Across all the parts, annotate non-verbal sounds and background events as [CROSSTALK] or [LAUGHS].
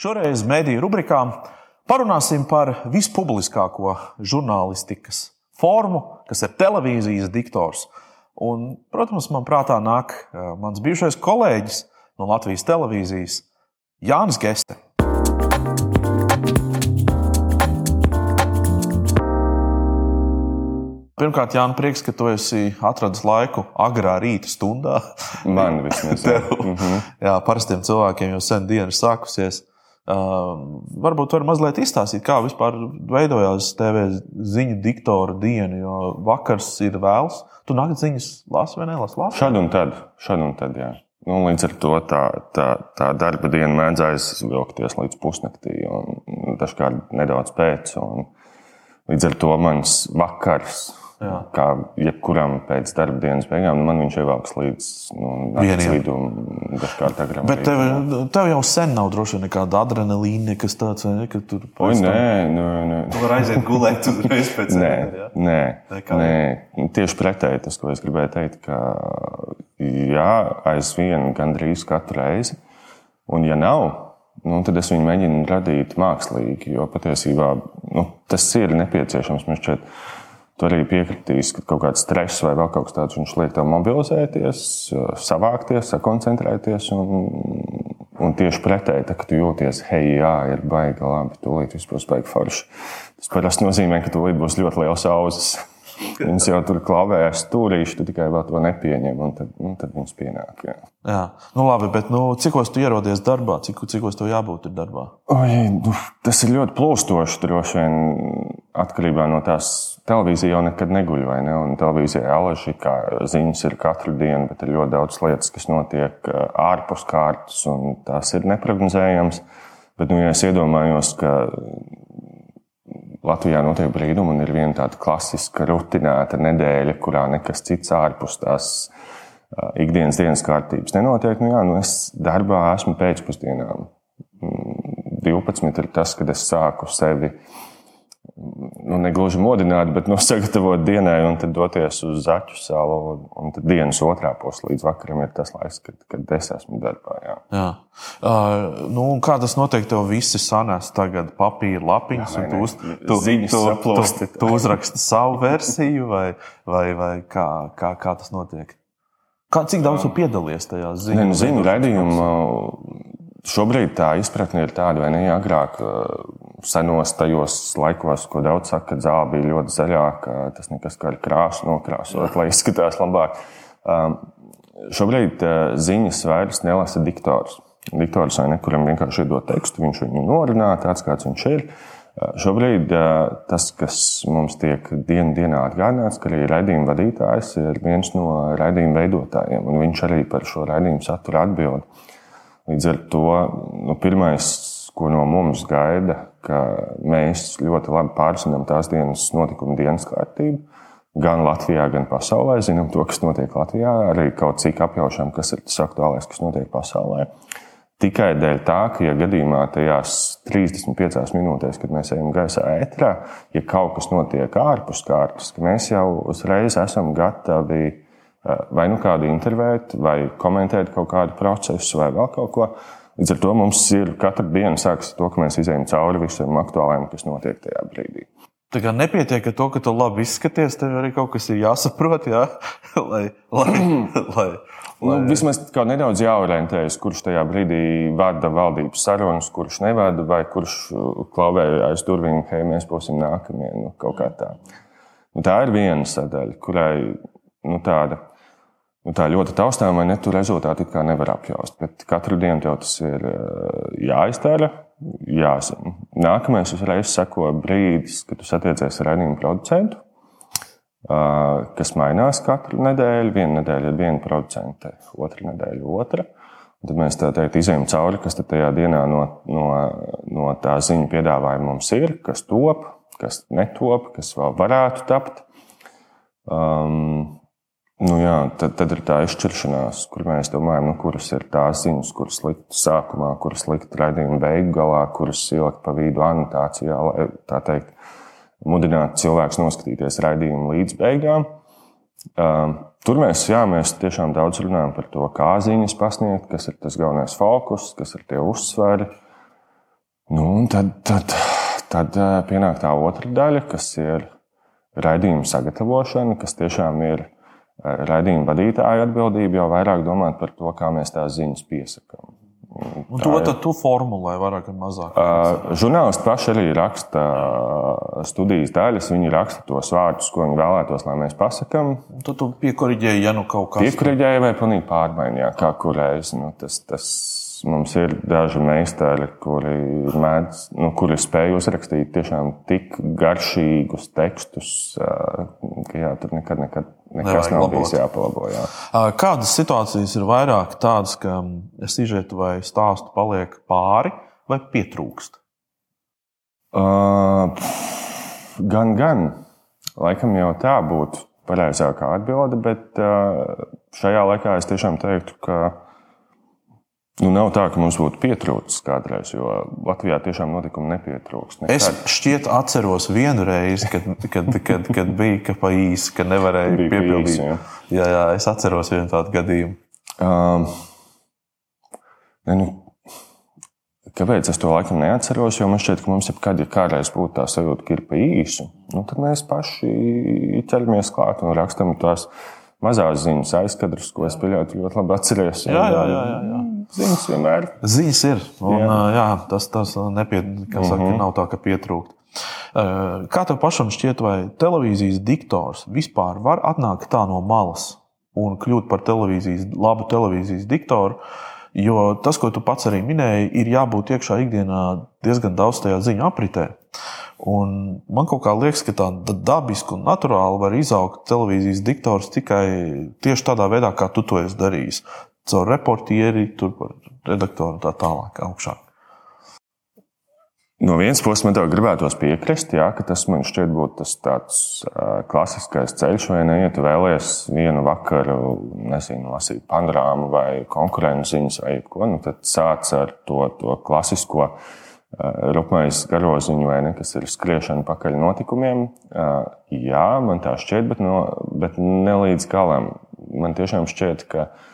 Šoreiz mediju rubrikā parunāsim par vispubliskāko žurnālistikas formu, kas ir televīzijas diktors. Un, protams, man prātā nāk eh, mans bijušais kolēģis no Latvijas televīzijas, Jānis Geste. Pirmkārt, Jānis, prieks, ka tu esi atradis laiku agrā rīta stundā. Man vismaz. [LAUGHS] mm -hmm. Jā, parastiem cilvēkiem jau sen diena ir sākusies. Uh, varbūt var mazliet izstāstīt, kā vispār veidojās TV ziņu diktora diena, jo vakars ir vēls. Tu naktas ziņas lasi vai nelasi? Šādi un tad, šādi un tad, jā. Nu, līdz ar to tā, tā, tā darba diena mēdz aizvilkties līdz pusnaktī, un dažkārt nedaudz pēc. Līdz ar to mans vakars Jā. Kā jebkuram pēc darba dienas beigām, nu man viņš ievelks līdz nu, vidum, dažkārt agrāk. Bet tev, tev jau sen nav droši vien nekāda adrenalīna, kas tāds - ka tur Oi, nē, nē, nē. Tu vari aiziet gulēt uzreiz pēc [LAUGHS] nē, ja? nē, nē, tieši pretēji tas, ko es gribēju teikt, ka jā, aizvien gandrīz katru reizi, un ja nav, nu, tad es viņu mēģinu radīt mākslīgi, jo patiesībā nu, tas ir nepieciešams. Man šķiet, Tu arī piekritīs, ka kaut kāds stress vai vēl kaut kas tāds viņš liek tev mobilizēties, savākties, sakoncentrēties. Un, un tieši pretēji, tā, kad tu jūties, hei, jā, ir baigi, labi, tūlīt viss būs baigi forši. Tas parasti nozīmē, ka tūlīt būs ļoti liels auzas. [LAUGHS] Viņas jau tur klavējas stūrīši, tu tikai vēl to nepieņem, un tad, un tad viņas pienāk. Jā, jā. Nu, labi, bet nu, cikos tu ierodies darbā, cik, cikos tev jābūt darbā? Oi, nu, tas ir ļoti plūstoši, droši vien atkarībā no tās. Televīzija jau nekad neguļ, vai ne? Un televīzijā alaži kā ziņas ir katru dienu, bet ir ļoti daudz lietas, kas notiek ārpus kārtas, un tās ir neparedzējamas. Bet, nu, ja es iedomājos, ka Latvijā notiek brīnumi, un ir viena tāda klasiska, rutinēta nedēļa, kurā nekas cits ārpus tās ikdienas dienas kārtības nenotiek. Nu, jā, nu es darbā esmu pēcpusdienām. 12 mm, ir tas, kad es sāku sevi nu, negluži modināt, bet [LAUGHS] nu, sagatavot dienai un tad doties uz zaķu salu. Un, tad dienas otrā pusē līdz vakaram ir tas laiks, kad, kad es esmu darbā. Jā. Jā. Uh, nu, kā tas notiek, tev visi sanās tagad papīra lapiņas, jā, un tu, uz, tu, tu, tu, tu, tu uzraksti savu versiju, vai, vai, vai kā, kā, kā tas notiek? Kā, cik daudz tu piedalies tajā ziņā? Ne, nu, ziņu raidījumā šobrīd tā izpratne ir tāda, vai ne? Agrāk senos tajos laikos, ko daudz saka, ka zāle bija ļoti zaļāka, tas nekas kā ar krāsu nokrāsot, lai izskatās labāk. Um, šobrīd uh, ziņas vairs nelasa diktors. Diktors vai nekuram vienkārši iedod tekstu, viņš viņu norunā, tāds kāds viņš ir. Uh, šobrīd uh, tas, kas mums tiek dienu dienā atgādināts, ka arī raidījuma vadītājs ir viens no raidījuma veidotājiem, un viņš arī par šo raidījumu saturu atbild. Līdz ar to nu, pirmais ko no mums gaida, ka mēs ļoti labi pārzinām tās dienas notikumu dienas kārtību. Gan Latvijā, gan pasaulē zinām to, kas notiek Latvijā, arī kaut cik apjaušam, kas ir tas aktuālais, kas notiek pasaulē. Tikai dēļ tā, ka, ja gadījumā tajās 35 minūtēs, kad mēs ejam gaisā ētrā, ja kaut kas notiek ārpus kārtas, ka mēs jau uzreiz esam gatavi eh, vai nu kādu intervēt, vai komentēt kaut kādu procesu, vai vēl kaut ko. Līdz ar to mums ir katra diena sākas to, ka mēs izējām cauri visam aktuālajam, kas notiek tajā brīdī. Tā kā nepietiek ar to, ka tu labi izskaties, tev arī kaut kas ir jāsaprot, jā? [LAUGHS] lai, lai, [CLEARS THROAT] lai, nu, vismaz nedaudz jāorientējas, kurš tajā brīdī vada valdības sarunas, kurš nevada, vai kurš klauvē aiz durvīm, hei, mēs būsim nākamie. Nu, tā. Nu, tā ir viena sadaļa, kurai nu, tāda nu, tā ļoti taustām, vai ne? Tur rezultāti kā nevar apjaust. Bet katru dienu tev tas ir jāizdara, jāzina. Nākamais uzreiz seko brīdis, kad tu satiecies ar raidījumu producentu, kas mainās katru nedēļu. Vienu nedēļu ir viena producente, otru nedēļu otra. Tad mēs tā teikt, izējām cauri, kas tajā dienā no, no, no tā ziņu piedāvājuma mums ir, kas top, kas netop, kas vēl varētu tapt. Um, Nu jā, tad, tad ir tā izšķiršanās, kur mēs domājam, nu, kuras ir tās ziņas, kuras likt sākumā, kuras likt raidījuma beigu galā, kuras ielikt pa vidu anotācijā, lai tā teikt, mudinātu cilvēkus noskatīties raidījumu līdz beigām. Uh, tur mēs, jā, mēs tiešām daudz runājam par to, kā ziņas pasniegt, kas ir tas galvenais fokus, kas ir tie uzsveri. Nu, un tad, tad, tad pienāk tā otra daļa, kas ir raidījuma sagatavošana, kas tiešām ir eh, raidījuma vadītāja atbildība, jau vairāk domāt par to, kā mēs tās ziņas piesakām. Un to tad tu formulē vairāk vai mazāk. Uh, žurnālisti paši arī raksta studijas daļas. Viņi raksta tos vārdus, ko viņi vēlētos, lai mēs pasakām. Tad tu piekoriģēji, ja nu kaut kas tāds - piekoriģēji vai pilnīgi pārmaiņā, kā kurreiz. Nu, tas, tas mums ir daži meistari, kuri mēdz, nu, kuri spēj uzrakstīt tiešām tik garšīgus tekstus, ka jā, tur nekad, nekad nekas Nevajag nav labot. bijis jāpalabo. Jā. Kādas situācijas ir vairāk tādas, ka sižetu vai stāstu paliek pāri vai pietrūkst? Uh, gan, gan. Laikam jau tā būtu pareizākā atbilde, bet uh, šajā laikā es tiešām teiktu, ka Nu, nav tā, ka mums būtu pietrūcis kādreiz, jo Latvijā tiešām notikumi nepietrūkst. Nekad. Es šķiet, atceros vienu reizi, kad, kad, kad, kad bija ka pa īsi, ka nevarēja piepildīt. Īsi, jā. jā, jā, es atceros vienu tādu gadījumu. Um, ne, nu, kāpēc es to laikam neatceros? Jo man šķiet, ka mums jebkad, ja kādreiz būtu tā sajūta, ka ir pa īsu, nu, tad mēs paši ķeramies klāt un rakstam tās mazās ziņas aizkadrus, ko es pieļauju, ļoti labi atceros. Jā, jā, jā. jā, jā. Ziņas vienmēr. Ziņas ir. Un, jā. Jā, tas tas nepie, saka, uh mhm. -huh. nav tā, ka pietrūkt. Kā tev pašam šķiet, vai televīzijas diktors vispār var atnākt tā no malas un kļūt par televīzijas, labu televīzijas diktoru? Jo tas, ko tu pats arī minēji, ir jābūt iekšā ikdienā diezgan daudz tajā ziņu apritē. Un man kaut kā liekas, ka tā dabiski un naturāli var izaugt televīzijas diktors tikai tieši tādā veidā, kā tu to esi darījis caur reportieri, redaktoru un tā tālāk augšā. No vienas puses, man gribētos piekrist, jā, ka tas man šķiet būt tas tāds uh, klasiskais ceļš, vai ne? Ja tu vēlies vienu vakaru, nezinu, lasīt panorāmu vai konkurences ziņas vai ko, nu tad sāc ar to, to klasisko uh, rupmais garoziņu, vai ne, kas ir skriešana pakaļ notikumiem. Uh, jā, man tā šķiet, bet, no, bet ne līdz galam. Man tiešām šķiet, ka uh,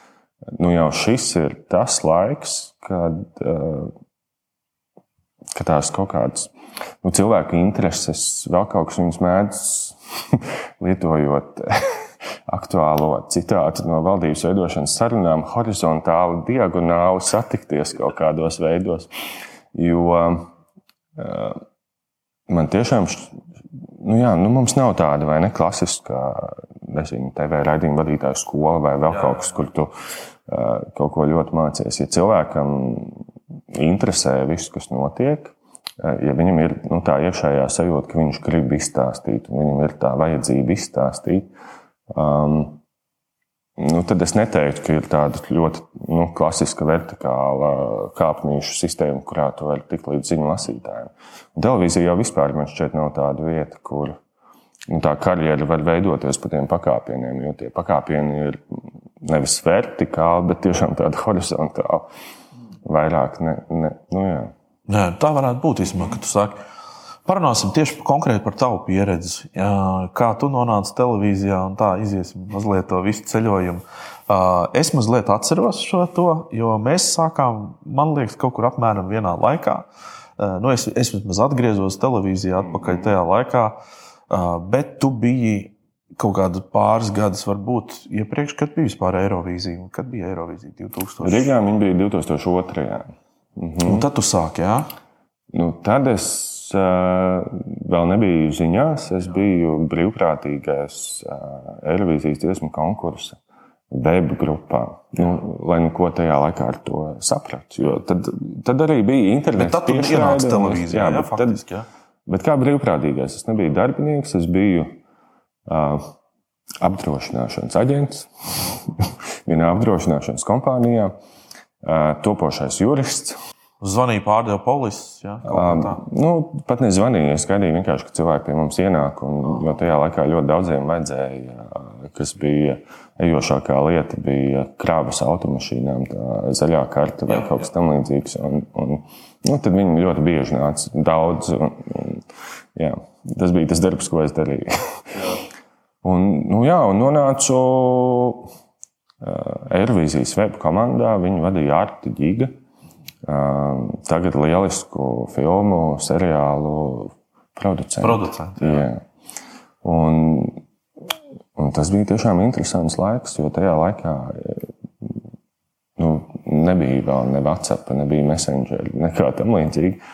nu jau šis ir tas laiks, kad, eh, kad tās kaut kādas nu, cilvēku intereses, vēl kaut kas viņus mēdz [LAUGHS] lietojot [LAUGHS] aktuālo citātu no valdības veidošanas sarunām, horizontāli, diagonāli satikties kaut kādos veidos. Jo uh, man tiešām, nu jā, nu mums nav tāda vai ne klasiskā nezinu, TV raidījuma vadītāja skola vai vēl jā, kaut kas, kur tu uh, kaut ko ļoti mācies. Ja cilvēkam interesē viss, kas notiek, uh, ja viņam ir nu, tā iekšējā sajūta, ka viņš grib izstāstīt, un viņam ir tā vajadzība izstāstīt, um, nu, tad es neteiktu, ka ir tāda ļoti nu, klasiska vertikāla kāpnīšu sistēma, kurā tu vari tikt līdz ziņu lasītājiem. Un televīzija jau vispār man šķiet nav tāda vieta, kur Un tā karjera var veidoties pa tiem pakāpieniem, jo tie pakāpieni ir nevis vertikāli, bet tiešām tādi horizontāli. Vairāk, ne, ne, nu jā. Nē, tā varētu būt īstenībā, kad tu saki. Parunāsim tieši konkrēti par tavu pieredzi. Kā tu nonāci televīzijā un tā iziesim mazliet to visu ceļojumu. Es mazliet atceros šo to, jo mēs sākām, man liekas, kaut kur apmēram vienā laikā. Nu, es, es vismaz atgriezos televīzijā atpakaļ tajā laikā. Bet tu biji kaut kādu pāris gadus, varbūt iepriekš, kad bija vispār Eirovīzija. Kad bija Eirovīzija 2000? Rīgā viņa bija 2002. Mhm. Un tad tu sāki, jā? Nu, tad es vēl nebiju ziņās. Es biju brīvprātīgais Eirovīzijas dziesmu konkursa web grupā. Nu, lai nu ko tajā laikā ar to sapratu. Jo tad, tad arī bija internets. Bet tad tu ienāci televīzijā, jā, jā, faktiski, tad, jā. Bet kā brīvprātīgais, es nebiju darbinieks, es biju uh, apdrošināšanas aģents [LAUGHS] vienā apdrošināšanas kompānijā, uh, topošais jurists. Zvanīja pārdevu polises. Ja, um, nu, pat nezvanīja. Es gaidīju vienkārši, ka cilvēki pie mums ienāk. Un, jo tajā laikā ļoti daudziem vajadzēja, kas bija ejošākā lieta, bija krāvas automašīnām, tā zaļā karta vai jā, kaut kas tamlīdzīgs. Nu, tad viņi ļoti bieži nāca daudz. Un, un, jā, tas bija tas darbs, ko es darīju. [LAUGHS] un, nu, jā, un nonācu uh, Eirovīzijas web komandā. Viņu vadīja Arti Giga tagad lielisku filmu, seriālu producentu. Producenti, jā. Jā. Un, un tas bija tiešām interesants laiks, jo tajā laikā nu, nebija vēl ne WhatsApp, nebija Messenger, nekā tam līdzīga.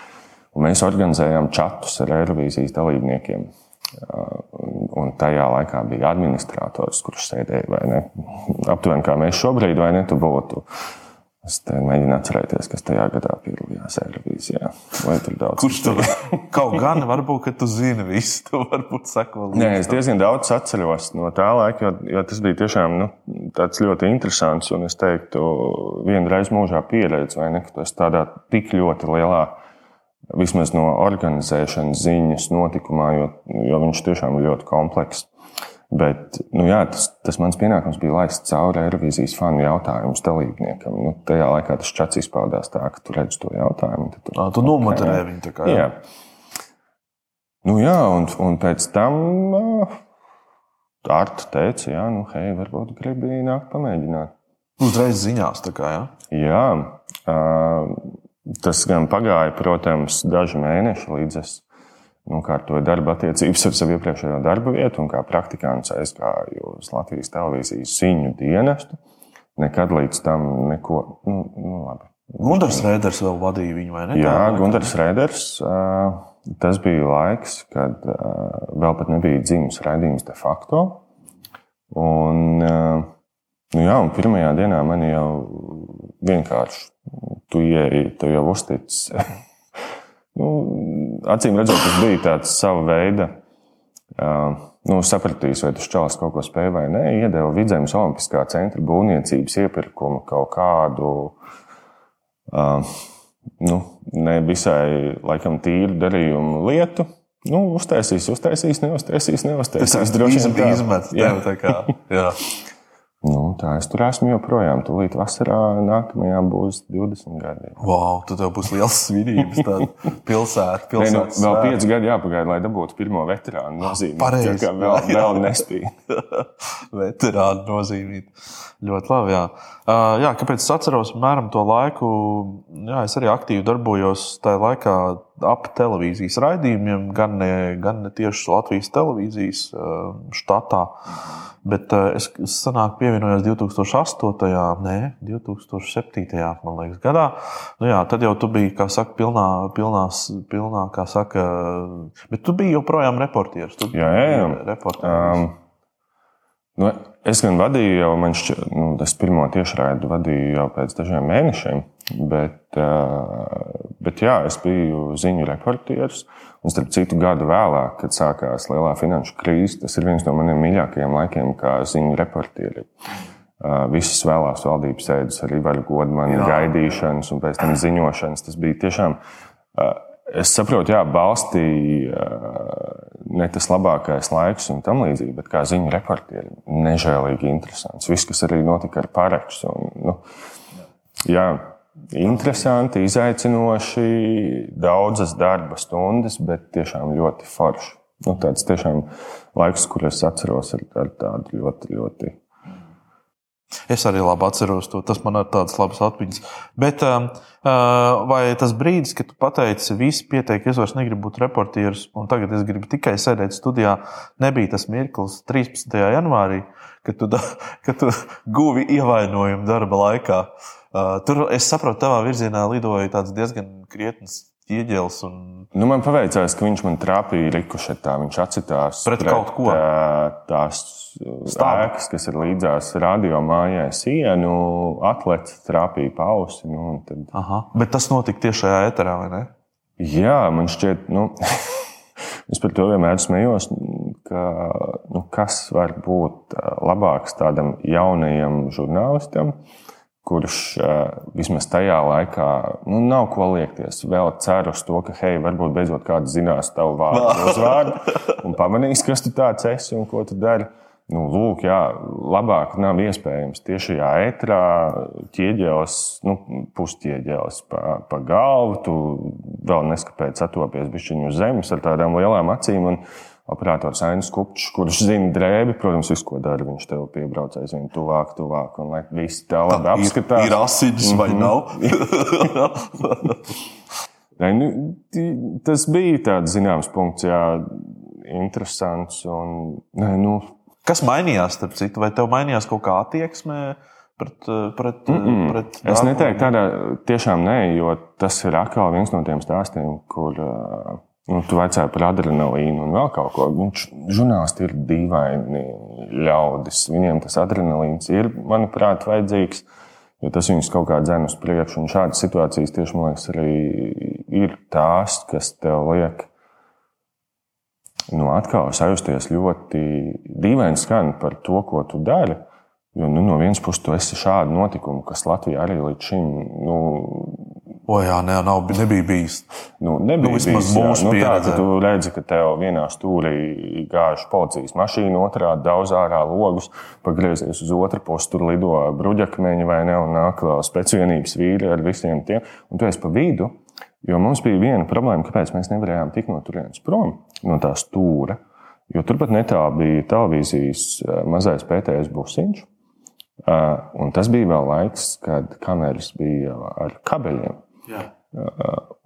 Un mēs organizējām čatus ar Eirovīzijas dalībniekiem. Un tajā laikā bija administrators, kurš sēdēja vai ne. Aptuveni kā mēs šobrīd, vai ne, tu būtu. Es mēģinu atcerēties, kas tajā gadā piedalījās Eirovīzijā. Kurš tur [LAUGHS] kaut gan, varbūt, ka tu zini visu, tu varbūt sako līdzi. Nē, es diezgan daudz atceros no tā laika, jo, jo tas bija tiešām nu, tāds ļoti interesants un es teiktu, vienreiz mūžā pieredze, vai ne, ka tu esi tādā tik ļoti lielā vismaz no organizēšanas ziņas notikumā, jo, jo viņš tiešām ir ļoti komplekss. Bet nu, jā, tas, tas mans pienākums bija laist cauri Eirovīzijas fanu jautājumus dalībniekam. Nu, tajā laikā tas čats izpaudās tā, ka tu redz to jautājumu. Tu, à, tu nomaterē viņu tā kā. Jā. jā. Nu, jā, un, un pēc tam uh, Arta teica, jā, nu, hei, varbūt gribi nākt pamēģināt. Uzreiz ziņās, tā kā, jā? Jā. Uh, Tas gan pagāja, protams, daži mēneši līdz es nokārtoju darba attiecības ar savu iepriekšējo darba vietu, un kā praktikants aizgāju uz Latvijas televīzijas ziņu dienestu. Nekad līdz tam neko. Nu, nu, labi. Gunārs Rēders vēl vadīja viņu, vai ne? Jā, Gunārs Rēders. Tas bija laiks, kad vēl pat nebija dzimis raidījums de facto. Un, nu jā, un pirmajā dienā man jau vienkārši tu ieeji, tu jau uzticis. [LAUGHS] nu, acīm redzot, tas bija tāds sava veida. Uh, nu, sapratīs, vai tas čalis kaut ko spēja vai nē, iedeva Vidzemes Olimpiskā centra būvniecības iepirkumu kaut kādu uh, nu, ne visai laikam tīru darījumu lietu. Nu, uztaisīs, uztaisīs, neuztaisīs, neuztaisīs. Tas droši vien izmet. Jā, tā kā. [LAUGHS] Jā. Nu, tā es tur esmu joprojām. Tūlīt vasarā nākamajā būs 20 gadi. Wow, tad tev būs liels svinības. Pilsēta, pilsēta. Nu, vēl 5 gadi jāpagaida, lai dabūtu pirmo veterānu nozīmi. Pareizi. Tā kā vēl, vēl nespīd. [LAUGHS] veterānu nozīmīt. Ļoti labi. Jā. Uh, jā, kāpēc es atceros mēram to laiku? Jā, es arī aktīvi darbojos tajā laikā ap televīzijas raidījumiem, gan ne, gan ne tieši Latvijas televīzijas uh, štatā. Bet uh, es sanāku pievienojos 2008. nē, 2007. Man liekas, gadā. Nu, jā, tad jau tu biji, kā saka, pilnā, pilnās, pilnā kā saka, bet tu biji joprojām reportieris. Tu jā, jā, jā. Reportieris. Um, nu, es gan vadīju jau, man šķiet, nu, es pirmo tiešraidu vadīju jau pēc dažiem mēnešiem, bet, bet jā, es biju ziņu reportieris. Un, starp citu, gadu vēlāk, kad sākās lielā finanšu krīze, tas ir viens no maniem mīļākajiem laikiem, kā ziņu reportieri. Visas vēlās valdības sēdes, arī vaļu godmanu, gaidīšanas un pēc tam ziņošanas. Tas bija tiešām, es saprotu, jā, balstīja ne tas labākais laiks un tam līdzīgi, bet kā ziņu reportieri, nežēlīgi interesants. Viss, kas arī notika ar parakstu. Nu, jā, interesanti, izaicinoši, daudzas darba stundas, bet tiešām ļoti forši. Nu, tāds tiešām laiks, kur es atceros ar, ar tādu ļoti, ļoti. Es arī labi atceros to. Tas man ir tāds labs atmiņas. Bet um, uh, vai tas brīdis, kad tu pateici, visi pieteikti, es vairs negribu būt reportieris, un tagad es gribu tikai sēdēt studijā, nebija tas mirklis 13. janvārī, kad tu, [LAUGHS] kad tu guvi ievainojumu darba laikā? Uh, Uh, tur es saprotu, tavā virzienā lidoja diezgan krietns ieģēlis. Un... Nu, man paveicās, ka viņš man trāpīja rikušetā. Viņš atcitās pret, pret kaut ko. Tā, tās spēks, kas ir līdzās radio mājai sienu, atlets trāpīja pausi. Nu, tad... Aha, bet tas notika tieši šajā eterā, vai ne? Jā, man šķiet, nu, [LAUGHS] es par to vienmēr smējos, ka nu, kas var būt labāks tādam jaunajam žurnālistam, kurš vismaz tajā laikā nu, nav ko liekties. Vēl ceru uz to, ka, hei, varbūt beidzot kāds zinās tavu vārdu, [LAUGHS] uzvārdu un pamanīs, kas tu tāds esi un ko tu dari. Nu, lūk, jā, labāk nav iespējams tieši šajā etrā ķieģelis, nu, pusķieģelis pa, pa galvu. Tu vēl neskapēc atopies bišķiņu uz zemes ar tādām lielām acīm. Un, operators Ainas Kupčs, kurš zina drēbi, protams, visu, ko dara. Viņš tev piebrauc aizvien tuvāk, tuvāk, un lai visi tā labi apskatās. Ir asins vai Mhm. nav? [LAUGHS] Nē, nu, tas bija tāds zināms punkts, jā, interesants. Un, nē, nu, Kas mainījās, starp citu, vai tev mainījās kaut kā attieksme pret, pret, mm -mm. pret Es darbu? neteiktu, tādā tiešām nē, jo tas ir atkal viens no tiem stāstiem, kur ā, nu, tu vaicāji par adrenalīnu un vēl kaut ko. Viņš, žurnālisti ir dīvaini ļaudis. Viņiem tas adrenalīns ir, manuprāt, vajadzīgs. Jo tas viņus kaut kā dzēna uz priekšu. Un šādas situācijas tieši, man liekas, arī ir tās, kas tev liek nu, atkal sajusties ļoti dīvaini skan par to, ko tu dari. Jo nu, no vienas puses, tu esi šādu notikumu, kas Latvijā arī līdz šim nu, O, jā, nē, nav, nebija bijis. nu, nebija. Nu, vismaz bijis, mūsu nu, pieredzē. tu redzi, ka tev vienā stūrī gāž policijas mašīna, otrā daudz ārā logus, pagriezies uz otru pusi, tur lido bruģakmeņi vai ne, un nāk vēl spēcvienības vīri ar visiem tiem, un tu esi pa vidu. Jo mums bija viena problēma, kāpēc mēs nevarējām tikt no turienes prom, no tā stūra. Jo turpat netālu bija televīzijas eh, mazais PTS busiņš. eh, Un tas bija vēl laiks, kad kameras bija ar kabeļiem. Jā.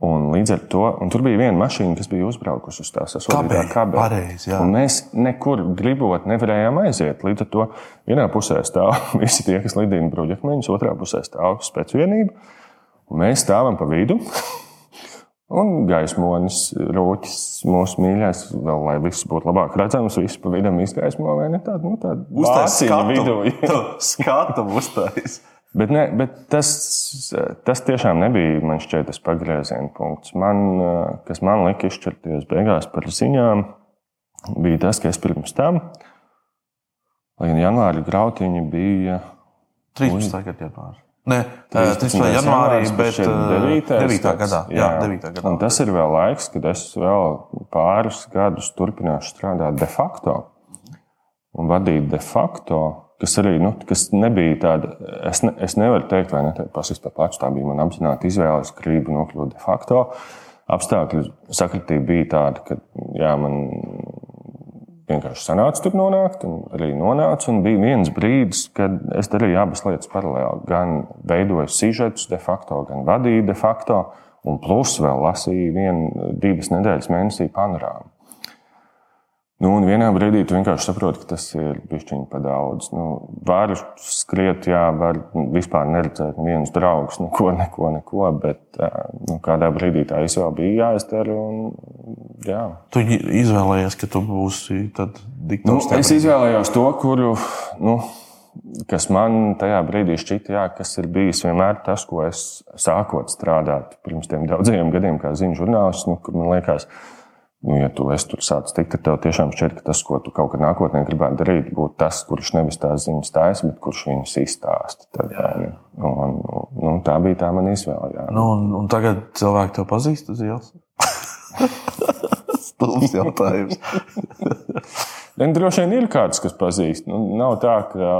Un līdz ar to un tur bija viena mašīna, kas bija uzbraukusi uz tās jā. Un mēs nekur gribot nevarējām aiziet. Līdz ar to vienā pusē stāv [LAUGHS] visi tie, kas lidina bruģakmeņus, otrā pusē stāv spēcvienība. Mēs stāvam pa vidu. [LAUGHS] Un gaismonis, rūķis, mūsu mīļākais, vēl lai viss būtu labāk redzams, viss pa vidam izgaismo vai ne tādu, nu, tādu Uztaisīt vāciņu vidū. [LAUGHS] skatu. Uztais. Bet, ne, bet tas, tas tiešām nebija man šķiet, tas pagrieziena punkts. Man, kas man lika izšķirties beigās par ziņām, bija tas, ka es pirms tam, lai gan janvāra grautiņi bija 13. gada janvārs. Nē, 13. 13. janvārī, janvārs, bet šķiet 9. 9. 9. gadā. Jā, 9. gadā. Un tas ir vēl laiks, kad es vēl pāris gadus turpināšu strādāt de facto un vadīt de facto. Kas arī nu, kas nebija tāda, es, ne, es nevaru teikt, vai ne, par pašu. Tā bija mana apzināta izvēle, es gribu nokļūt de facto. Apstākļu sakritība bija tāda, ka jā, man vienkārši sanāca tur nonākt, un arī nonāca. Un bija viens brīdis, kad es darīju abas lietas paralēli. Gan veidoju sižetus de facto, gan vadīju de facto, un plus vēl lasīju vienu, divas nedēļas mēnesī panorāmu. Nu, un vienā brīdī tu vienkārši saproti, ka tas ir bijis par daudz. Nu, var skriet, jā, var vispār neredzēt nevienus draugus, neko, neko, neko. Bet nu, kādā brīdī tā izvēle bija jāizdara. Un, jā. Tu izvēlējies, ka tu būsi Nu, diktors. es izvēlējos to, kuru, nu, kas man tajā brīdī šķita, jā, kas ir bijis vienmēr tas, ko es sākot strādāt pirms tiem daudziem gadiem, kā ziņu žurnālists. Nu, kur man liekas, nu, ja tu esi tur sācis tikt, tad tev tiešām šķiet, ka tas, ko tu kaut kad nākotnē gribētu darīt, būtu tas, kurš nevis tās ziņas taisa, bet kurš viņus izstāsta. Tad, jā. Nu, un, nu, tā bija tā mana izvēle. Jā. Nu, un, un tagad cilvēki to pazīst uz ielas. [LAUGHS] Stulbs jautājums. [LAUGHS] Un droši vien ir kāds, kas pazīst. Nu, nav tā, ka.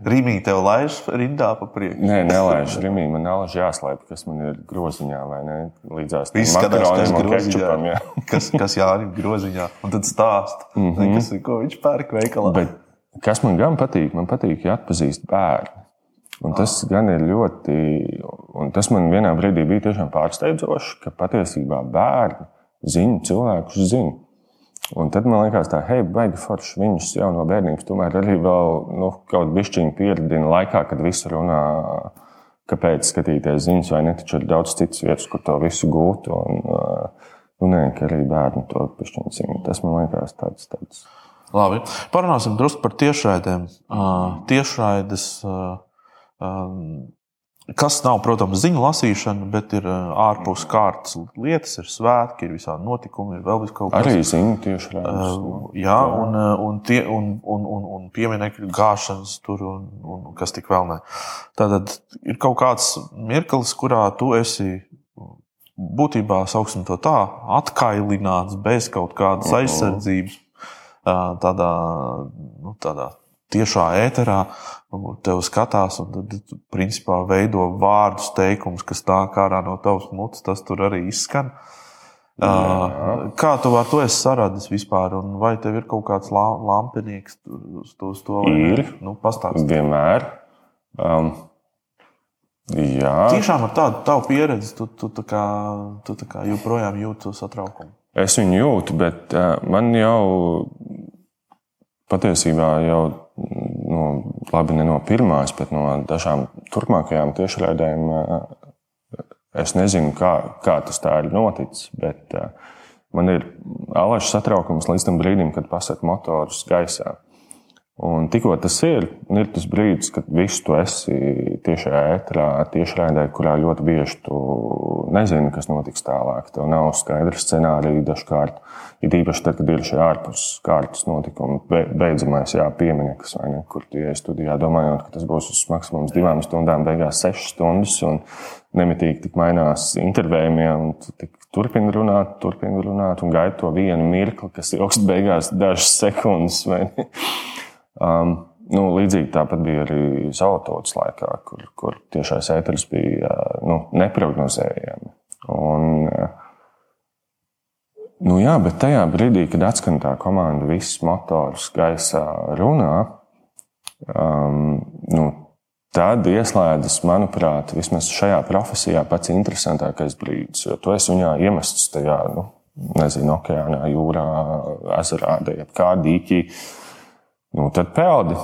Rīmī tev laiž rindā pa priekšu. Nē, nelaiž rīmī. Man nelaiž jāslēp, kas man ir groziņā vai ne. Līdzās tam makaroniem un kečupam. jā. [LAUGHS] Kas, kas Jānis groziņā. Un tad stāst, mm. -hmm. kas, ir, ko viņš pērk veikalā. Bet kas man gan patīk, man patīk, ja atpazīst bērnu. Un tas gan ir ļoti, un tas man vienā brīdī bija tiešām pārsteidzoši, ka patiesībā bērni zina cilvēkus, zina. Un tad man liekas, tā, hei, baigi forši viņus jau no bērnības tomēr arī vēl nu, kaut bišķiņu pieredina laikā, kad visi runā, kāpēc skatīties ziņas, vai ne, taču ir daudz citas vietas, kur to visu gūt. Un, uh, nu, nē, ka arī bērni to bišķiņu zina. Tas man liekas tāds. tāds Labi. Parunāsim drusku par tiešraidēm. Uh, tiešraides, uh, um, kas nav, protams, ziņu lasīšana, bet ir uh, ārpus kārtas lietas, ir svētki, ir visādi notikumi, ir vēl kaut kas arī zina tieši redzams. Uh, jā, un, uh, un, tie, un, un, un, un pieminiektu gāšanas tur, un, un kas tik vēl ne. Tad ir kaut kāds mirklis, kurā tu esi būtībā, sauksim to tā, atkailināts bez kaut kādas aizsardzības, uh, tādā, nu, tādā tiešā ēterā. Tev skatās, un tad, principā, veido vārdus, teikumus, kas tā kā ārā no tavas mutes, tas tur arī izskan. Uh, kā tu ar to esi saradis vispār? Un vai tev ir kaut kāds lampinieks uz to? Uz to ir. Nu, pastāst. Vienmēr. Um, jā. Tiešām ar tādu tavu pieredzi tu, tu, tu, kā, tu kā joprojām jūti satraukumu. Es viņu jūtu, bet uh, man jau patiesībā jau nu, labi ne no pirmās, bet no dažām turpmākajām tiešraidēm. Es nezinu, kā, kā tas tā ir noticis, bet man ir alažs satraukums līdz tam brīdim, kad pasaka motors gaisā. Un tikko tas ir, ir tas brīdis, kad visu to esi tiešā ēterā, tiešraidē, kurā ļoti bieži tu nezini, kas notiks tālāk. Tev nav skaidrs scenārija dažkārt. Ir īpaši tad, kad ir šie ārpus kārtas notikumi, beidzamais jā, pieminiekts, ne, kur tu ienāc studijā, domājot, ka tas būs uz maksimums divām stundām, beigās sešas stundas, un nemitīgi tik mainās intervējumiem. Turpini runāt, turpini runāt, un gaidi to vienu mirkli, kas ilgst beigās dažas sekundes. Um, nu, līdzīgi tāpat bija arī Zeltautas laikā, kur, kur tiešais ēteris bija nu, neparedzējami. Un, nu, jā, bet tajā brīdī, kad atskan tā komanda, viss motors gaisā runā, um, nu, tad ieslēdzas, manuprāt, vismaz šajā profesijā pats interesantākais brīdis. Jo tu esi viņā iemests tajā, nu, nezinu, okeānā, jūrā, ezerā, kā dīķī nu, tad peldi.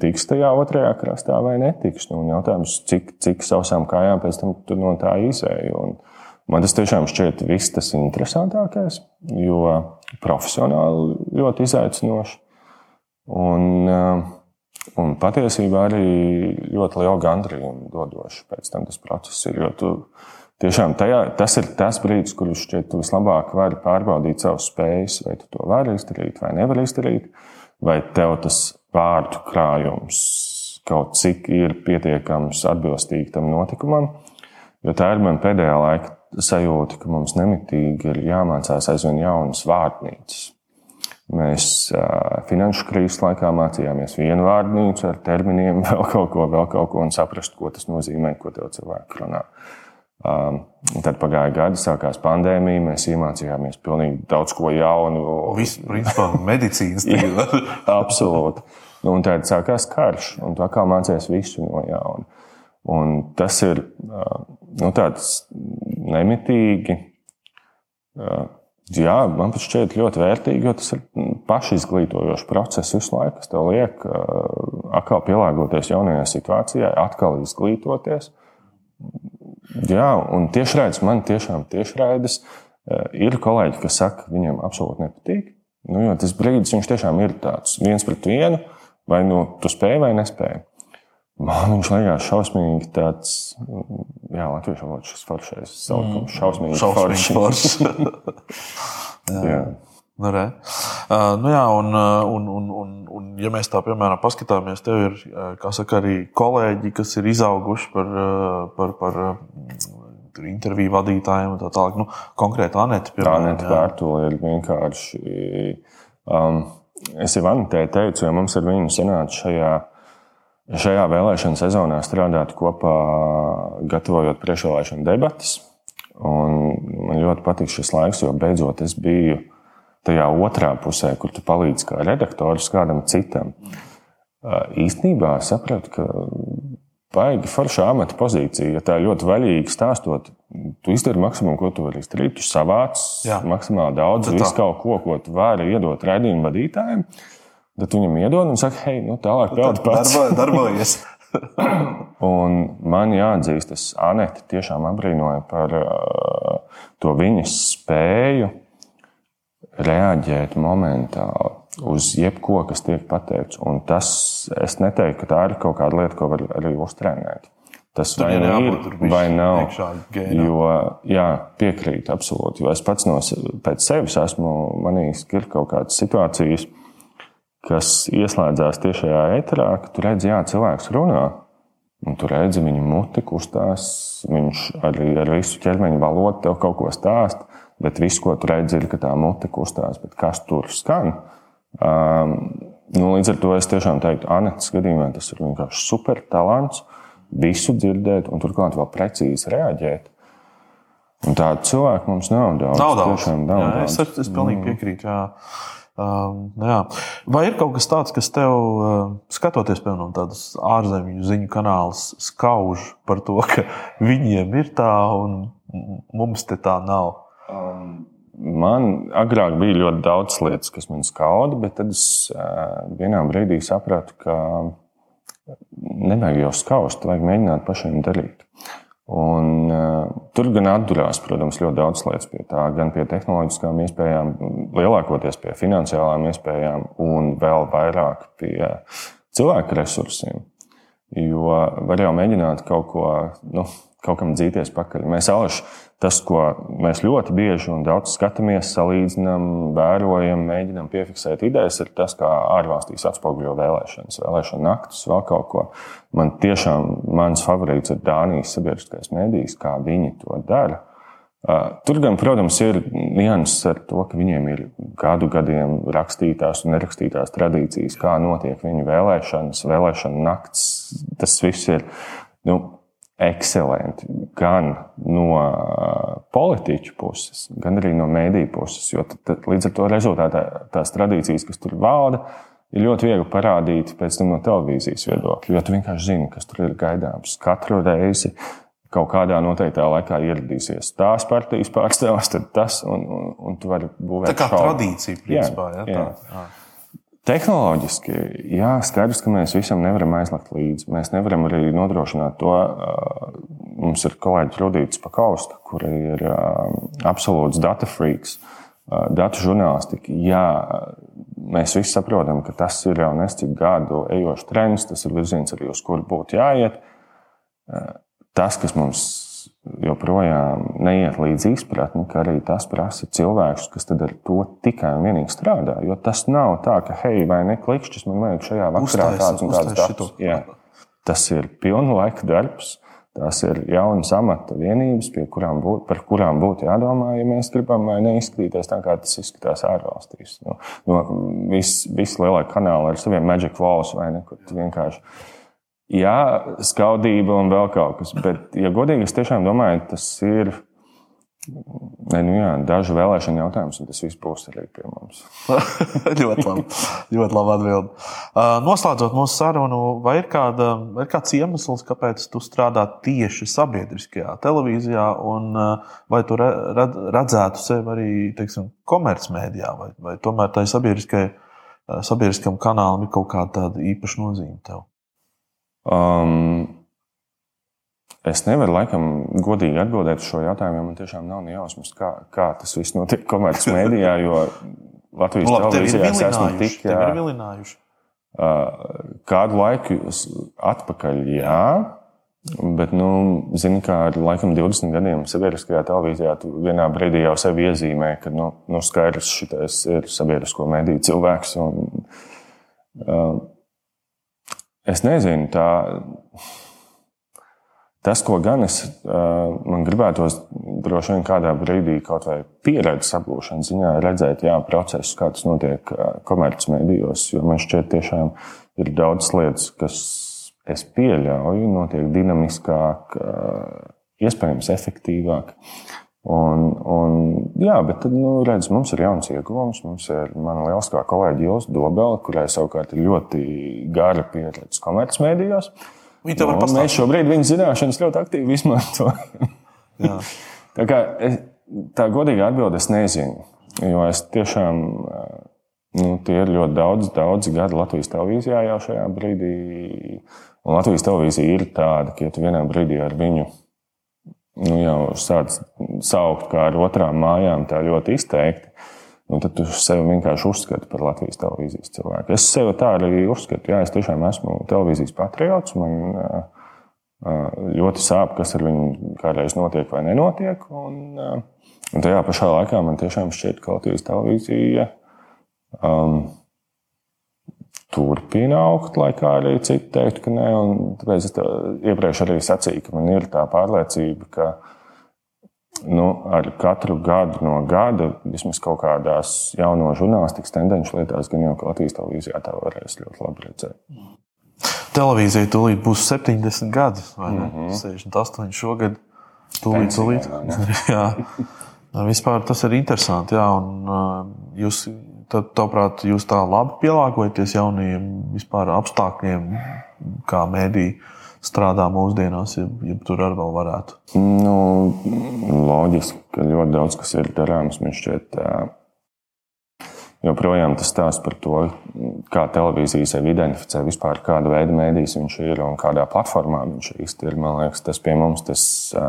Tiks tajā otrajā krastā vai netiks. Nu, jautājums, cik, cik sausām kājām pēc tam no tā izēji. Un man tas tiešām šķiet viss tas interesantākais, jo profesionāli ļoti izaicinoši. Un, eh, un patiesībā arī ļoti liela gandrījuma dodoša pēc tam tas process ir. Tu tiešām tajā, tas ir tas brīdis, kurš šķiet, tu vislabāk vari pārbaudīt savas spējas, vai tu to vari izdarīt vai nevari izdarīt vai tev tas vārdu krājums kaut cik ir pietiekams atbilstīgi tam notikumam. Jo tā ir man pēdējā laika sajūta, ka mums nemitīgi ir jāmācās aizvien jaunas vārnīcas. Mēs uh, finanšu krīzes laikā mācījāmies vienu vārnīcu ar terminiem, [LAUGHS] vēl kaut ko, vēl kaut ko, un saprast, ko tas nozīmē, ko tev cilvēki runā. Uh, Um, tad pagāja gadi, sākās pandēmija, mēs iemācījāmies pilnīgi daudz ko jaunu. Viss, principā, medicīnas [LAUGHS] tīkla. Absolūti. Nu, un tad sākās karš, un tu atkal mācījies visu no jauna. Un tas ir uh, nu, tāds nemitīgi. Uh, jā, man pat šķiet ļoti vērtīgi, jo tas ir pašizglītojošs process visu laiku, kas tev liek uh, atkal pielāgoties jaunajai situācijai, atkal izglītoties Jā, un tiešraides man tiešām tiešraides eh, ir kolēģi, kas saka, ka viņiem absolūti nepatīk. Nu, jo tas brīdis viņš tiešām ir tāds viens pret vienu, vai nu tu spēj vai nespēj. Man viņš liekas šausmīgi tāds, jā, latviešu valodā šis foršais saukums, mm. šausmīgi, šausmīgi foršs. [LAUGHS] [LAUGHS] jā. jā. Nu, re. uh, nu jā, un, un, un, un, un, ja mēs tā piemēram paskatāmies, tev ir saka, arī kolēģi, kas ir izauguši par, par, par interviju vadītājiem un tā tālāk. Nu, konkrēti Anēta. Anēta Vērtula ir vienkārši. Um, es jau Anētai teicu, jo mums ar viņu sanāca šajā, šajā vēlēšana sezonā strādāt kopā, gatavojot priekšvēlēšanu debatas. Un man ļoti patīk šis laiks, jo beidzot es biju tajā otrā pusē, kur tu palīdzi kā redaktors kādam citam. Īstenībā sapratu, ka baigi forša amata pozīcija, ja tā ļoti vaļīgi stāstot. Tu izdari maksimumu, ko tu vari izdarīt. Tu savāc Jā. maksimāli daudz, visu kaut ko, ko tu vari iedot raidījumu vadītājiem. Tad viņam iedod un saka, hei, nu tālāk peldi pats. Darbo, darbojies. [LAUGHS] un man jāatzīst, es Aneti tiešām apbrīnoju par uh, to viņas spēju reaģēt momentāli uz jebko, kas tiek pateikts. Un tas, es neteiktu, ka tā ir kaut kāda lieta, ko var arī uztrenēt. Tas Tur vai nu ir, vai nav. Jo, jā, piekrītu absolūti. Jo es pats no sevis esmu manījis, ka ir kaut kādas situācijas, kas ieslēdzās tiešajā eterā, ka tu redzi, jā, cilvēks runā. Un tu redzi, viņa muti kustās, viņš arī ar visu ķermeņa valodu tev kaut ko stāsta. Bet viss, ko tu redzi, ir, ka tā mute kustās, bet kas tur skan? Um, nu, līdz ar to es tiešām teiktu, Anētas gadījumā tas ir vienkārši super talants, visu dzirdēt un turklāt vēl precīzi reaģēt. Un tādu cilvēku mums nav daudz. Nav daudz. Tiešām nav jā, daudz. es, es pilnīgi mm. piekrītu. Jā. Um, jā. Vai ir kaut kas tāds, kas tev, uh, skatoties, piemēram, tādas ārzemju ziņu kanālus, skauž par to, ka viņiem ir tā un mums te tā nav? Um, man agrāk bija ļoti daudz lietas, kas man skauda, bet tad es uh, vienā brīdī sapratu, ka nevajag jau skaust, vajag mēģināt pašiem darīt. Un, uh, tur gan atdurās, protams, ļoti daudz lietas pie tā, gan pie tehnoloģiskām iespējām, lielākoties pie finansiālām iespējām, un vēl vairāk pie cilvēku resursiem. Jo var jau mēģināt kaut ko, nu, kaut kam dzīties pakaļ. Mēs alaši tas, ko mēs ļoti bieži un daudz skatāmies, salīdzinām, vērojam, mēģinām piefiksēt idejas, ir tas, kā ārvalstīs atspoguļo vēlēšanas, vēlēšana naktis, vēl kaut ko. Man tiešām mans favorīts ir Dānijas sabiedriskais mēdījis, kā viņi to dara. Tur gan, protams, ir nianses ar to, ka viņiem ir gadu gadiem rakstītās un nerakstītās tradīcijas, kā notiek viņu vēlēšanas, vēlēšana nakts. Tas viss ir nu, ekscelenti gan no politiķu puses, gan arī no mēdīju puses. Jo tad, tad, līdz ar to rezultātā tās tradīcijas, kas tur valda, ir ļoti viegli parādīt pēc tam no televīzijas viedokļa. Jo tu vienkārši zini, kas tur ir gaidāms. Katru reizi kaut kādā noteiktā laikā ieradīsies tās partijas pārstāvs, tad tas, un, un, un tu vari būvēt. Tā kā šaubu. tradīcija, principā. Jā, jā, tā, jā. Tehnoloģiski, jā, skaidrs, ka mēs visam nevaram aizlakt līdzi. Mēs nevaram arī nodrošināt to. Mums ir kolēģis Rudīts Pakauska, kur ir absolūts data freaks, datu žurnālistika. Jā, mēs visi saprotam, ka tas ir jau nescik gadu ejošs trends, tas ir virziens, arī uz kuru būtu jāiet. Tas, kas mums joprojām neiet līdz izpratni, ka arī tas prasa cilvēkus, kas ar to tikai un vienīgi strādā. Jo tas nav tā, ka, hei, vai ne klikšķis, man vajag šajā vakarā tāds un tāds darbs. Tas ir pilna laika darbs. Tās ir jaunas amata vienības, kurām būt, par kurām būtu jādomā, ja mēs gribam neizskatīties tā, kā tas izskatās ārvalstīs. No, no Visi vis kanāli ar saviem magic walls vai ne, kur vienkārši jā, skaudība un vēl kaut kas. Bet, ja godīgi, es tiešām domāju, tas ir. Ne, nu jā, dažu vēlēšanu jautājums, un tas viss būs arī pie mums. [LAUGHS] ļoti labi. ļoti labi atbild. Uh, noslēdzot mūsu sarunu, vai ir, kāda, ir kāds iemesls, kāpēc tu strādā tieši sabiedriskajā televīzijā, un uh, vai tu redzētu sevi arī teiksim, komercmedijā, vai, vai tomēr tai uh, sabiedriskam kanālam ir kaut kāda īpaša nozīme tev? Um, es nevaru laikam godīgi atbildēt uz šo jautājumu, jo man tiešām nav jausmas, kā, kā tas viss notiek komercmedijā, jo Latvijas Labi, televīzijā es esmu tik vilinājuši. Uh, kādu laiku atpakaļ, jā. Bet, nu, zini, kā ar laikam 20 gadiem sabiedriskajā televīzijā, tu vienā brīdī jau sevi iezīmē, ka, nu, nu skaidrs, šis ir sabiedrisko mediju cilvēks. Un, uh, Es nezinu, tā, tas, ko gan es man gribētos droši vien kādā brīdī kaut vai pieredzes apgūšanas ziņā redzēt, jā, procesus, kā tas notiek komercmedijos, jo man šķiet tiešām ir daudz lietas, kas es pieļauju, notiek dinamiskāk, iespējams efektīvāk. Un, un, jā, bet tad, nu, redz, mums ir jauns ieguvums. Mums ir mana lieliskā kolēģa Ilsa Dobela, kurai savukārt ir ļoti gara pieredze komercmedijos. Nu, mēs šobrīd viņas zināšanas ļoti aktīvi izmantojam. tā kā es, tā godīgi atbilde es nezinu. Jo es tiešām, nu, tie ir ļoti daudz, daudz gadi Latvijas televīzijā jau šajā brīdī. Un Latvijas televīzija ir tāda, ka ja tu vienā brīdī ar viņu nu, jau sāc saukt kā ar otrām mājām, tā ļoti izteikti. Nu, tad tu sevi vienkārši uzskati par Latvijas televīzijas cilvēku. Es sevi tā arī uzskatu. Jā, es tiešām esmu televīzijas patriots. Man ļoti sāp, kas ar viņu kādreiz notiek vai nenotiek. Un, un tajā pašā laikā man tiešām šķiet, ka Latvijas televīzija um, turpina augt, lai kā arī citi teiktu, ka nē. Un tāpēc es iepriekš arī sacīju, ka man ir tā pārliecība, ka nu, ar katru gadu no gada, vismaz kaut kādās jauno žurnālistikas tendenci lietās, gan jau Latvijas televīzijā tā varēs ļoti labi redzēt. Televīzija tūlīt būs 70 gadi, vai ne? Mm -hmm. 68 šogad. Tūlīt, tūlīt. Vai [LAUGHS] jā. Vispār tas ir interesanti. Jā, un, uh, jūs, tad, tavuprāt, jūs tā labi pielāgojaties jaunajiem vispār apstākļiem, kā mēdī strādā mūsdienās, ja, ja tur arī vēl varētu. Nu, loģiski, ka ļoti daudz kas ir darāms. Man šķiet, joprojām tas stāsts par to, kā televīzija sevi identificē, vispār kāda veida mēdījis viņš ir un kādā platformā viņš īsti ir. Man liekas, tas pie mums tas, ā,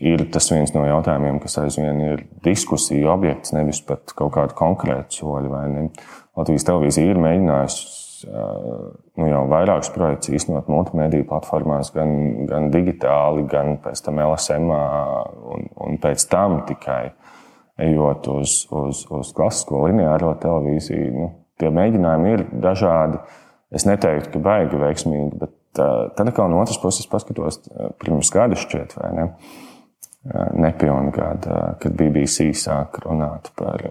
ir tas viens no jautājumiem, kas aizvien ir diskusiju objekts, nevis pat kaut kāda konkrēta soļa. ne. Latvijas televīzija ir mēģinājusi nu, jau vairākus projektus īstenot multimediju platformās, gan, gan digitāli, gan pēc tam LSM, un, un pēc tam tikai ejot uz, uz, uz klasisko lineāro televīziju. Nu, tie mēģinājumi ir dažādi. Es neteiktu, ka baigi veiksmīgi, bet tad atkal no otras puses paskatos, pirms gada šķiet, vai ne? Nepilnu gadu, kad BBC sāk runāt par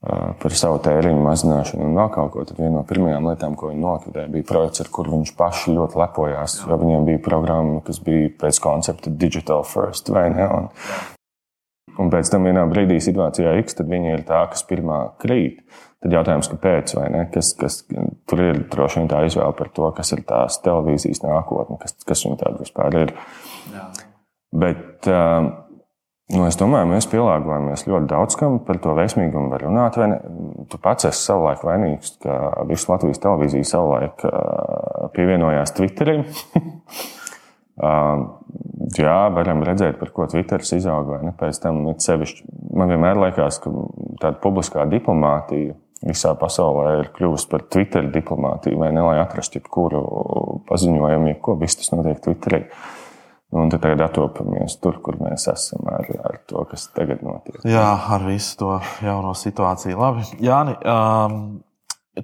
par savu tēriņu mazināšanu un vēl kaut ko. Tad viena no pirmajām lietām, ko viņi nolikvidēja, bija projekts, ar kuru viņš paši ļoti lepojās. Jo viņiem bija programma, kas bija pēc koncepta Digital First vai ne. Un, un pēc tam vienā brīdī situācijā X, tad viņi ir tā, kas pirmā krīt. Tad jautājums, kāpēc, vai ne? Kas, kas, tur ir droši vien tā izvēle par to, kas ir tās televīzijas nākotne, kas, kas viņa tāda vispār ir. Jā. Bet, uh, Nu, es domāju, mēs pielāgojamies ļoti daudz kam par to veiksmīgumu. Var runāt? Tu pats esi savulaik vainīgs, ka visu Latvijas televīziju savulaik pievienojās Twitterim. [LAUGHS] Jā, varam redzēt, par ko Twitteris izauga. Pēc tam man vienmēr liekas, ka tāda publiskā diplomātija visā pasaulē ir kļuvusi par Twitter diplomātiju, vai ne, lai atrastu jebkuru paziņojumu, jebko viss tas notiek Twitterī. Un tad tagad atopamies tur, kur mēs esam ar, ar to, kas tagad notiek. Jā, ar visu to jauno situāciju. Labi, Jāni, um,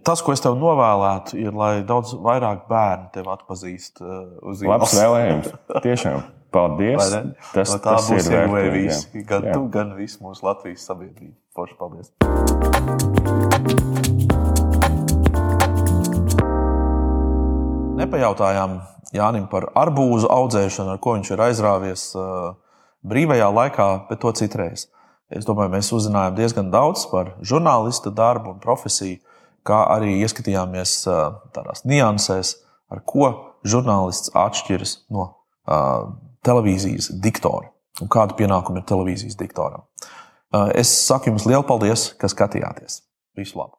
tas, ko es tev novēlētu, ir, lai daudz vairāk bērnu tevi atpazīst uh, uz ielas. Labs vēlējums. Tiešām. Paldies. Tas, no tā tas būs ieguvēji visi. Gan jā. tu, gan viss mūsu Latvijas sabiedrība. Forši paldies. Nepajautājām Jānim par arbūzu audzēšanu, ar ko viņš ir aizrāvies brīvajā laikā, bet to citreiz. Es domāju, mēs uzzinājām diezgan daudz par žurnālista darbu un profesiju, kā arī ieskatījāmies tādās niansēs, ar ko žurnālists atšķiras no uh, televīzijas diktora un kādu pienākumu ir televīzijas diktoram. Uh, es saku jums lielu paldies, ka skatījāties. Visu labu!